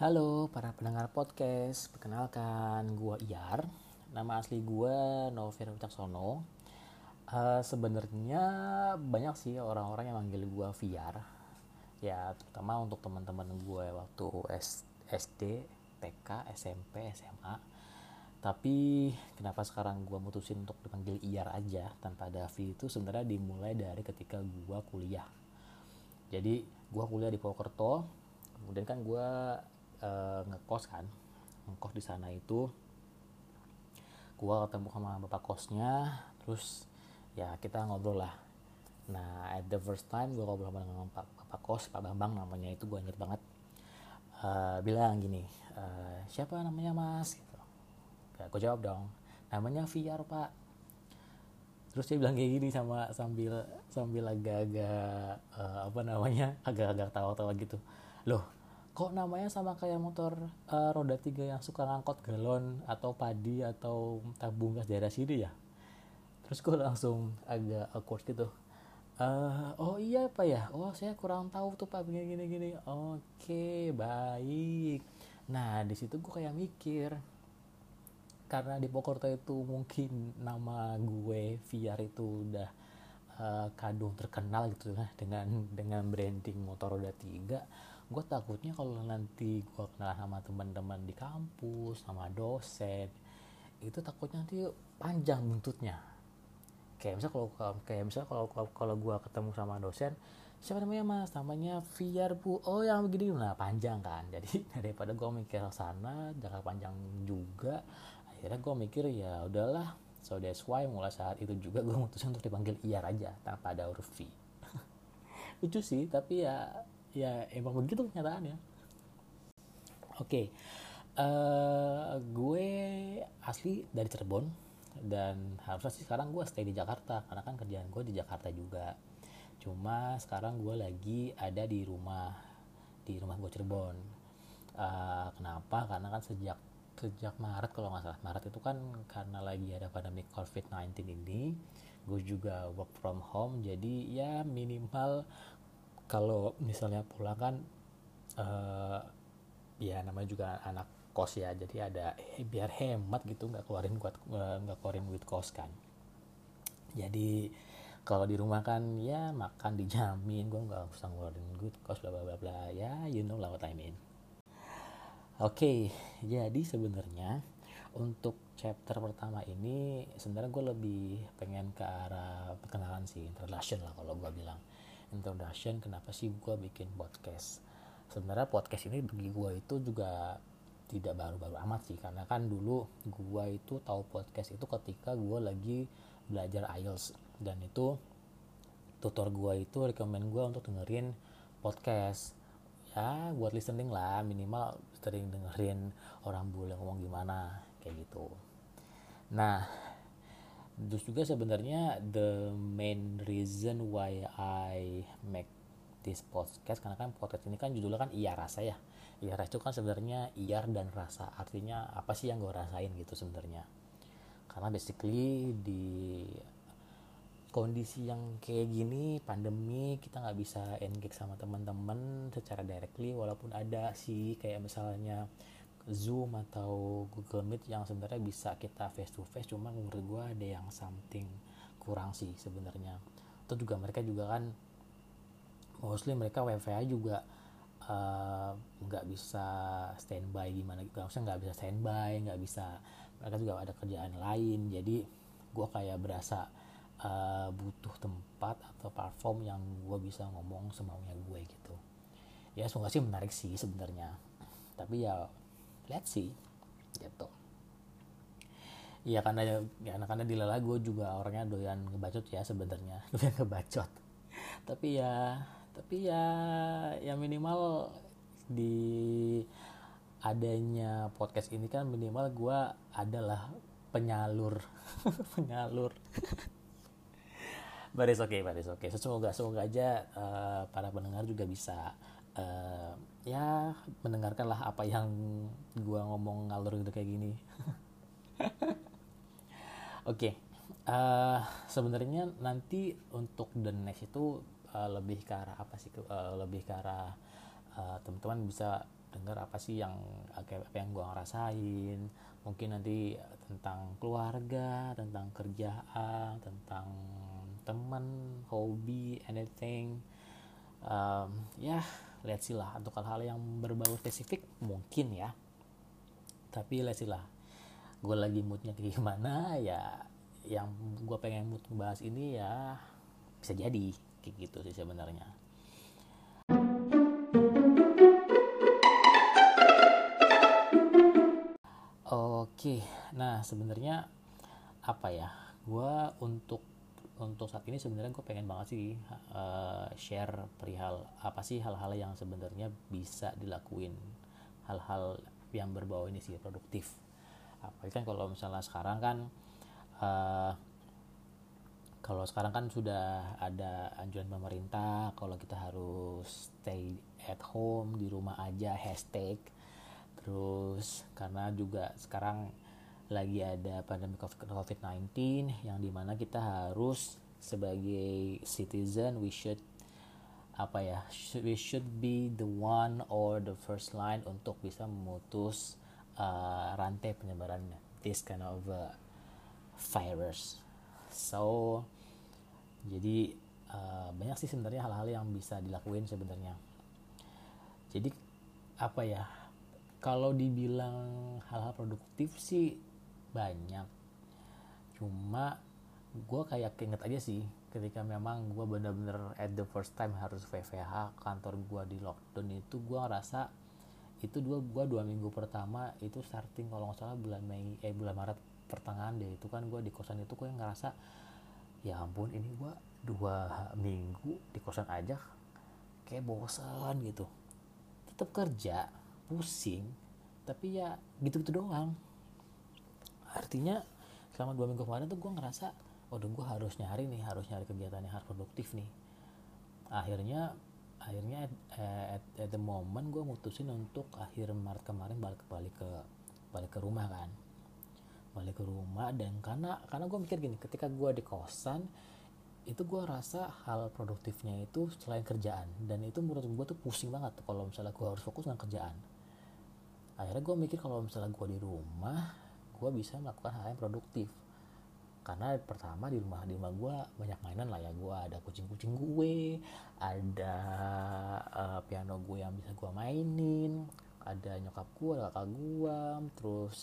Halo para pendengar podcast, perkenalkan gue Iyar, nama asli gue Novir Wicaksono. Uh, Sebenarnya banyak sih orang-orang yang manggil gue Viar, ya terutama untuk teman-teman gue waktu S SD, TK, SMP, SMA. Tapi kenapa sekarang gue mutusin untuk dipanggil Iyar aja tanpa ada itu sebenarnya dimulai dari ketika gue kuliah. Jadi gue kuliah di Purwokerto, kemudian kan gue uh, ngekos kan. Ngekos di sana itu gue ketemu sama bapak kosnya terus ya kita ngobrol lah. Nah at the first time gue ngobrol sama bapak, bapak kos pak bambang namanya itu gue inget banget. Uh, bilang gini uh, siapa namanya mas? Gitu. Ya, gue jawab dong namanya Viar pak. Terus dia bilang kayak gini sama sambil sambil agak-agak uh, apa namanya agak-agak tawa-tawa gitu. Loh kok namanya sama kayak motor uh, roda tiga yang suka ngangkot galon atau padi atau tabung gas daerah sini ya? Terus gue langsung agak awkward gitu. Uh, oh iya pak ya? Oh saya kurang tahu tuh pak begini gini gini. Oke baik. Nah di situ gue kayak mikir karena di Pokorto itu mungkin nama gue VR itu udah uh, kadung terkenal gitu ya dengan dengan branding motor roda tiga gue takutnya kalau nanti gue kenal sama teman-teman di kampus sama dosen itu takutnya nanti panjang buntutnya. Kayak misalnya kalau kayak misalnya kalau kalau gue ketemu sama dosen siapa namanya mas? Namanya Viar bu. Oh yang begini. Nah panjang kan. Jadi daripada gue mikir sana jangka panjang juga akhirnya gue mikir ya udahlah. So that's why mulai saat itu juga gue mutusin untuk dipanggil Iyar aja tanpa ada huruf V. Lucu sih tapi ya ya emang begitu kenyataannya. Oke okay. uh, eh, gue asli dari Cirebon dan harusnya sih sekarang gue stay di Jakarta karena kan kerjaan gue di Jakarta juga. Cuma sekarang gue lagi ada di rumah di rumah gue Cirebon. Uh, kenapa? Karena kan sejak sejak Maret kalau nggak salah. Maret itu kan karena lagi ada pandemi COVID-19 ini gue juga work from home. Jadi ya minimal kalau misalnya pulang kan uh, ya namanya juga anak kos ya jadi ada eh, biar hemat gitu nggak keluarin buat eh, nggak keluarin duit kos kan. Jadi kalau di rumah kan ya makan dijamin gue nggak usah ngeluarin duit kos bla bla bla bla ya you know lah what I mean. Oke okay, jadi sebenarnya untuk chapter pertama ini sebenarnya gue lebih pengen ke arah perkenalan sih introduction lah kalau gue bilang introduction kenapa sih gue bikin podcast? Sebenarnya podcast ini bagi gue itu juga tidak baru-baru amat sih karena kan dulu gue itu tahu podcast itu ketika gue lagi belajar IELTS. Dan itu tutor gue itu rekomend gue untuk dengerin podcast. Ya buat listening lah minimal sering dengerin orang bule ngomong gimana kayak gitu. Nah terus juga sebenarnya the main reason why I make this podcast karena kan podcast ini kan judulnya kan iya rasa ya. Iya rasa itu kan sebenarnya iar dan rasa. Artinya apa sih yang gue rasain gitu sebenarnya? Karena basically di kondisi yang kayak gini pandemi kita nggak bisa engage sama teman-teman secara directly walaupun ada sih kayak misalnya Zoom atau Google Meet yang sebenarnya bisa kita face to face cuma menurut gue ada yang something kurang sih sebenarnya. Itu juga mereka juga kan mostly mereka WiFi juga eh, nggak uh, bisa standby gimana gitu. Maksudnya nggak bisa standby nggak bisa mereka juga ada kerjaan lain. Jadi gue kayak berasa uh, butuh tempat atau platform yang gue bisa ngomong semaunya gue gitu. Ya semoga sih menarik sih sebenarnya. Tapi ya let's see. Gitu. Iya karena ya karena di lela gue juga orangnya doyan ngebacot ya sebenarnya. Doyan ngebacot tapi ya tapi ya ya minimal di adanya podcast ini kan minimal gue adalah penyalur. Penyalur. Baris oke okay, baris oke okay. semoga semoga aja uh, para pendengar juga bisa uh, ya mendengarkanlah apa yang gua ngomong ngalur gitu kayak gini oke okay. uh, eh, sebenarnya nanti untuk the next itu uh, lebih ke arah apa sih uh, lebih ke arah uh, teman-teman bisa dengar apa sih yang apa yang gue ngerasain mungkin nanti tentang keluarga tentang kerjaan tentang teman hobi anything um, ya lihat sih lah untuk hal-hal yang berbau spesifik mungkin ya tapi lihat sih lah gue lagi moodnya kayak gimana ya yang gue pengen mood ngebahas ini ya bisa jadi kayak gitu sih sebenarnya Oke, nah sebenarnya apa ya? Gue untuk untuk saat ini sebenarnya gue pengen banget sih uh, share perihal apa sih hal-hal yang sebenarnya bisa dilakuin hal-hal yang berbau ini sih produktif. Apa kan kalau misalnya sekarang kan uh, kalau sekarang kan sudah ada anjuran pemerintah kalau kita harus stay at home di rumah aja hashtag terus karena juga sekarang lagi ada pandemi COVID-19 yang di mana kita harus sebagai citizen we should apa ya we should be the one or the first line untuk bisa memutus uh, rantai penyebaran this kind of uh, virus. So jadi uh, banyak sih sebenarnya hal-hal yang bisa dilakuin sebenarnya. Jadi apa ya kalau dibilang hal-hal produktif sih banyak. Cuma gue kayak keinget aja sih ketika memang gue bener-bener at the first time harus VVH kantor gue di lockdown itu gue ngerasa itu dua gue dua minggu pertama itu starting kalau nggak salah bulan Mei eh bulan Maret pertengahan deh. Itu kan gue di kosan itu gue ngerasa ya ampun ini gue dua minggu di kosan aja kayak bosan gitu. Tetap kerja pusing tapi ya gitu-gitu doang artinya selama dua minggu kemarin tuh gue ngerasa waduh gue harus nyari nih harus nyari kegiatan yang harus produktif nih. Akhirnya akhirnya eh, at, at the moment gue mutusin untuk akhir Maret kemarin balik balik ke balik ke rumah kan. Balik ke rumah dan karena karena gue mikir gini ketika gue di kosan itu gue rasa hal produktifnya itu selain kerjaan. Dan itu menurut gue tuh pusing banget kalau misalnya gue harus fokus dengan kerjaan. Akhirnya gue mikir kalau misalnya gue di rumah gue bisa melakukan hal yang produktif. Karena pertama di rumah di rumah gue banyak mainan lah ya. Gue ada kucing-kucing gue ada uh, piano gue yang bisa gue mainin ada nyokap gue ada kakak gue terus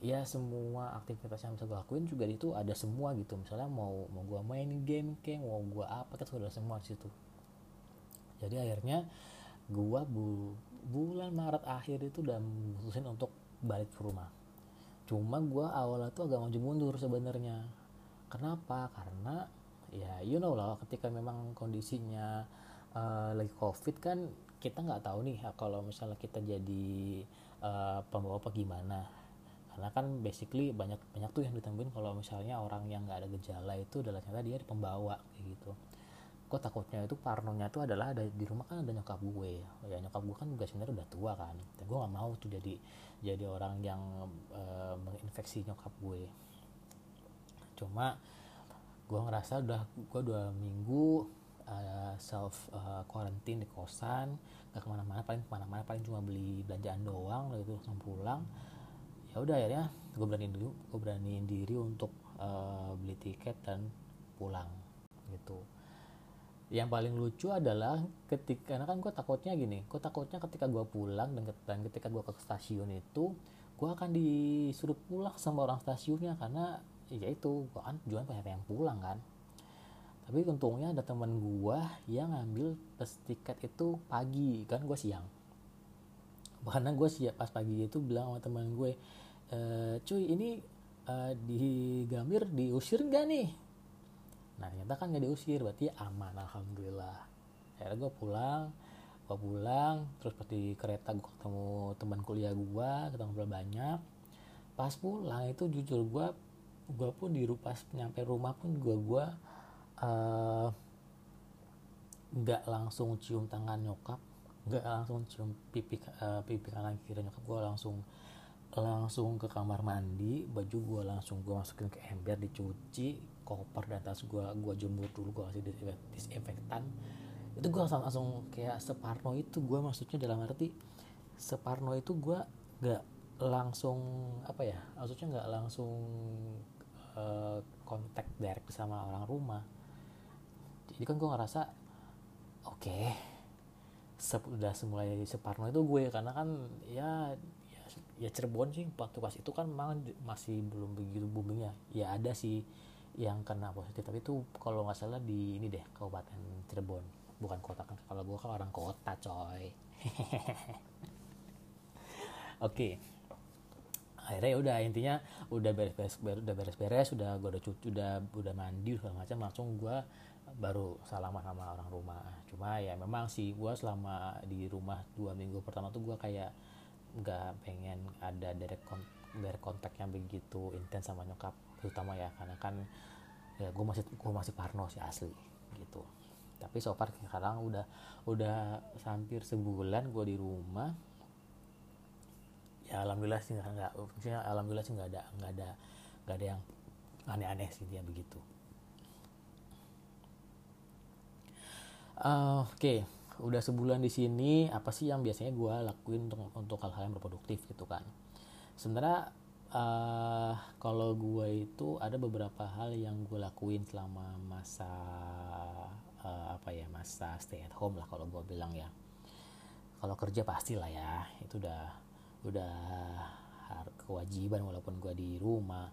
ya semua aktivitas yang bisa gue lakuin juga itu ada semua gitu. Misalnya mau mau gue main game kayak mau gue apa kan sudah semua di situ. Jadi akhirnya gue bu bulan Maret akhir itu udah memutusin untuk balik ke rumah cuma gue awalnya tuh agak maju mundur sebenarnya. Kenapa? Karena ya you know lah ketika memang kondisinya uh, lagi covid kan kita nggak tahu nih kalau misalnya kita jadi uh, pembawa apa gimana. Karena kan basically banyak banyak tuh yang ditemuin kalau misalnya orang yang nggak ada gejala itu adalah ternyata dia pembawa kayak gitu gue takutnya itu parnonya itu adalah ada di rumah kan ada nyokap gue. Ya nyokap gue kan juga sebenarnya udah tua kan. Dan gue nggak mau tuh jadi jadi orang yang uh, menginfeksi nyokap gue. Cuma gue ngerasa udah gue dua minggu uh, self uh, quarantine di kosan. Gak ke mana-mana paling ke mana-mana paling cuma beli belanjaan doang lalu itu langsung pulang. Ya udah akhirnya gue berani dulu gue beraniin diri untuk uh, beli tiket dan pulang gitu yang paling lucu adalah ketika karena kan gue takutnya gini gue takutnya ketika gue pulang dan, ketika gue ke stasiun itu gue akan disuruh pulang sama orang stasiunnya karena ya itu gue kan jualan banyak yang pulang kan. Tapi untungnya ada teman gue yang ngambil tes tiket itu pagi kan gue siang. Karena gue siap pas pagi itu bilang sama teman gue e, cuy ini uh, di Gambir diusir gak nih nah ternyata kan gak diusir berarti aman alhamdulillah. Akhirnya gue pulang gue pulang terus pas di kereta gue ketemu teman kuliah gue ketemu banyak. Pas pulang itu jujur gue gue pun di pas nyampe rumah pun gue gue uh, nggak langsung cium tangan nyokap nggak langsung cium pipi uh, pipi kanan kiri nyokap gue langsung langsung ke kamar mandi baju gue langsung gue masukin ke ember dicuci koper dan tas gue gue jemur dulu gue kasih disinfektan. Itu gue langsung langsung kayak separno itu gue maksudnya dalam arti separno itu gue gak langsung apa ya maksudnya nggak langsung uh, kontak direct sama orang rumah. Jadi kan gue ngerasa oke okay, udah semulai separno itu gue karena kan ya ya, ya Cirebon sih waktu pas itu kan memang masih belum begitu boomingnya. Ya ada sih yang kena positif. Tapi itu kalau nggak salah di ini deh kabupaten Cirebon. Bukan kota kan kalau gue kan orang kota coy. Oke. Okay akhirnya ya udah intinya udah beres-beres udah beres-beres udah gue udah cuci udah udah mandi segala macam langsung gue baru salaman sama orang rumah. Cuma ya memang sih gue selama di rumah dua minggu pertama tuh gue kayak nggak pengen ada direct, kon direct kontak yang begitu intens sama nyokap terutama ya karena kan ya gue masih gue masih parno sih asli gitu. Tapi so far sekarang udah udah hampir sebulan gue di rumah. Ya alhamdulillah sih nggak maksudnya alhamdulillah sih nggak ada nggak ada nggak ada yang aneh-aneh sih dia begitu. Uh, oke okay. udah sebulan di sini apa sih yang biasanya gue lakuin untuk untuk hal-hal yang berproduktif gitu kan? Sebenarnya uh, kalau gue itu ada beberapa hal yang gue lakuin selama masa uh, apa ya masa stay at home lah kalau gue bilang ya. Kalau kerja pasti lah ya itu udah udah kewajiban walaupun gue di rumah.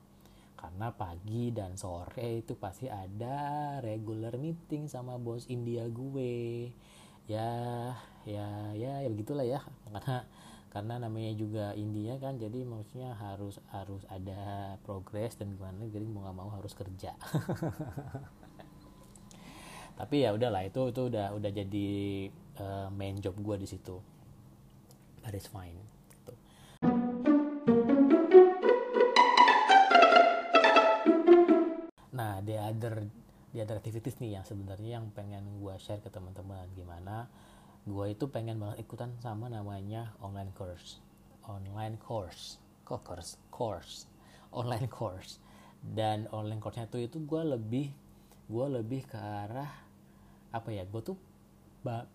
Karena pagi dan sore itu pasti ada regular meeting sama bos India gue. Ya ya ya ya begitulah ya. Karena karena namanya juga India kan jadi maksudnya harus harus ada progres dan gimana jadi mau nggak mau harus kerja. Tapi ya udahlah itu itu udah udah jadi uh, main job gue di situ. That is fine nah the other the other activities nih yang sebenarnya yang pengen gue share ke teman-teman gimana gue itu pengen banget ikutan sama namanya online course. Online course. Kok course? Course. Online course. Dan online course-nya itu itu gue lebih gue lebih ke arah apa ya gue tuh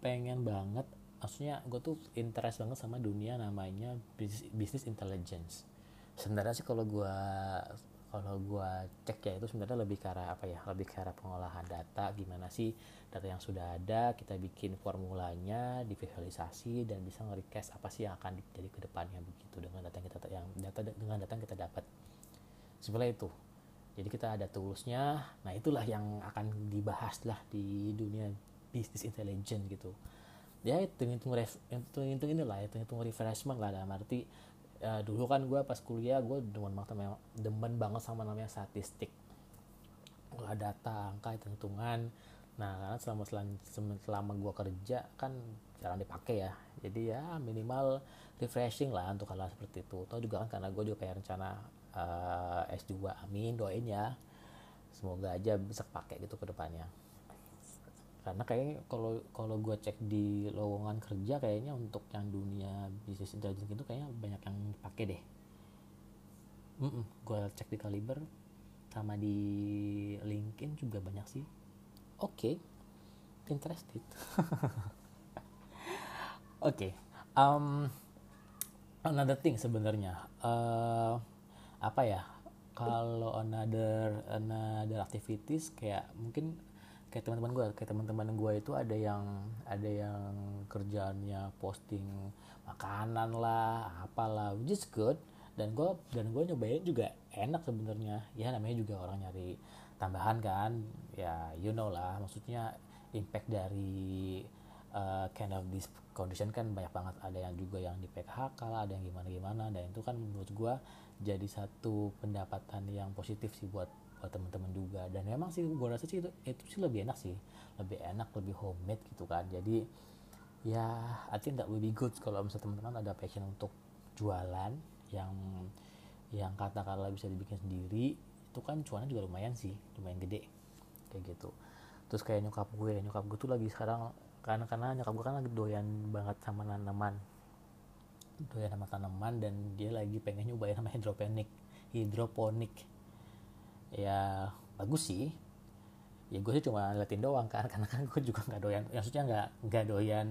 pengen banget maksudnya gue tuh interest banget sama dunia namanya business intelligence. Sebenarnya sih kalau gue kalau gue cek ya itu sebenarnya lebih ke arah apa ya? Lebih ke arah pengolahan data. Gimana sih data yang sudah ada kita bikin formulanya divisualisasi dan bisa nge-request apa sih yang akan jadi ke depannya begitu dengan data yang kita yang data dengan data yang kita dapat. Sebenarnya itu. Jadi kita ada toolsnya. Nah itulah yang akan dibahas lah di dunia business intelligence gitu. Ya hitung hitung hitung hitung inilah hitung hitung refreshment lah dalam arti uh, dulu kan gue pas kuliah gue demen banget demen banget sama namanya statistik. Olah data angka hitung hitungan nah karena selama selama, selama gue kerja kan jarang dipakai ya. Jadi ya minimal refreshing lah untuk hal, -hal seperti itu. Atau juga kan karena gue juga kayak rencana uh, eh, S2 amin doain ya. Semoga aja bisa pakai gitu ke depannya karena kayaknya kalau kalau gue cek di lowongan kerja kayaknya untuk yang dunia bisnis intelligence itu kayaknya banyak yang pakai deh mm -mm, gue cek di Kaliber sama di LinkedIn juga banyak sih oke okay. interested oke okay. um, another thing sebenarnya uh, apa ya kalau another another activities kayak mungkin kayak teman-teman gue kayak teman-teman gue itu ada yang ada yang kerjaannya posting makanan lah apalah which is good. Dan gue dan gue nyobain juga enak sebenarnya. Ya namanya juga orang nyari tambahan kan. Ya you know lah maksudnya impact dari uh, kind of this condition kan banyak banget. Ada yang juga yang di PHK lah ada yang gimana gimana dan itu kan menurut gue jadi satu pendapatan yang positif sih buat buat teman-teman juga. Dan memang sih gue rasa sih itu itu sih lebih enak sih. Lebih enak lebih homemade gitu kan. Jadi ya I think that will be good kalau misalnya teman-teman ada passion untuk jualan yang yang katakanlah bisa dibikin sendiri itu kan cuannya juga lumayan sih lumayan gede kayak gitu. Terus kayak nyokap gue nyokap gue tuh lagi sekarang karena karena nyokap gue kan lagi doyan banget sama tanaman doyan sama tanaman dan dia lagi pengen nyobain sama hidroponik hidroponik ya bagus sih. Ya gue sih cuma liatin doang kan karena kan gue juga nggak doyan ya maksudnya nggak nggak doyan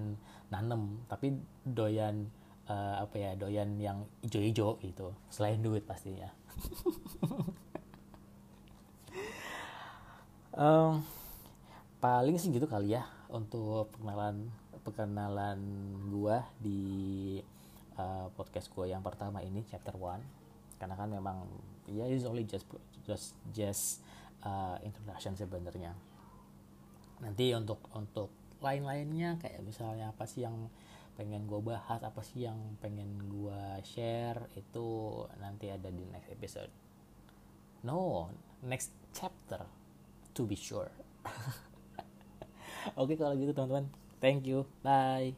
nanem tapi doyan uh, apa ya doyan yang ijo-ijo gitu. Selain duit pastinya. Um, paling sih gitu kali ya untuk perkenalan perkenalan gua di uh, podcast gua yang pertama ini chapter one. Karena kan memang ya yeah, is only just just just uh, introduction sebenarnya. Nanti untuk untuk lain-lainnya kayak misalnya apa sih yang pengen gue bahas apa sih yang pengen gue share itu nanti ada di next episode. No next chapter to be sure. Oke kalau gitu teman-teman thank you. Bye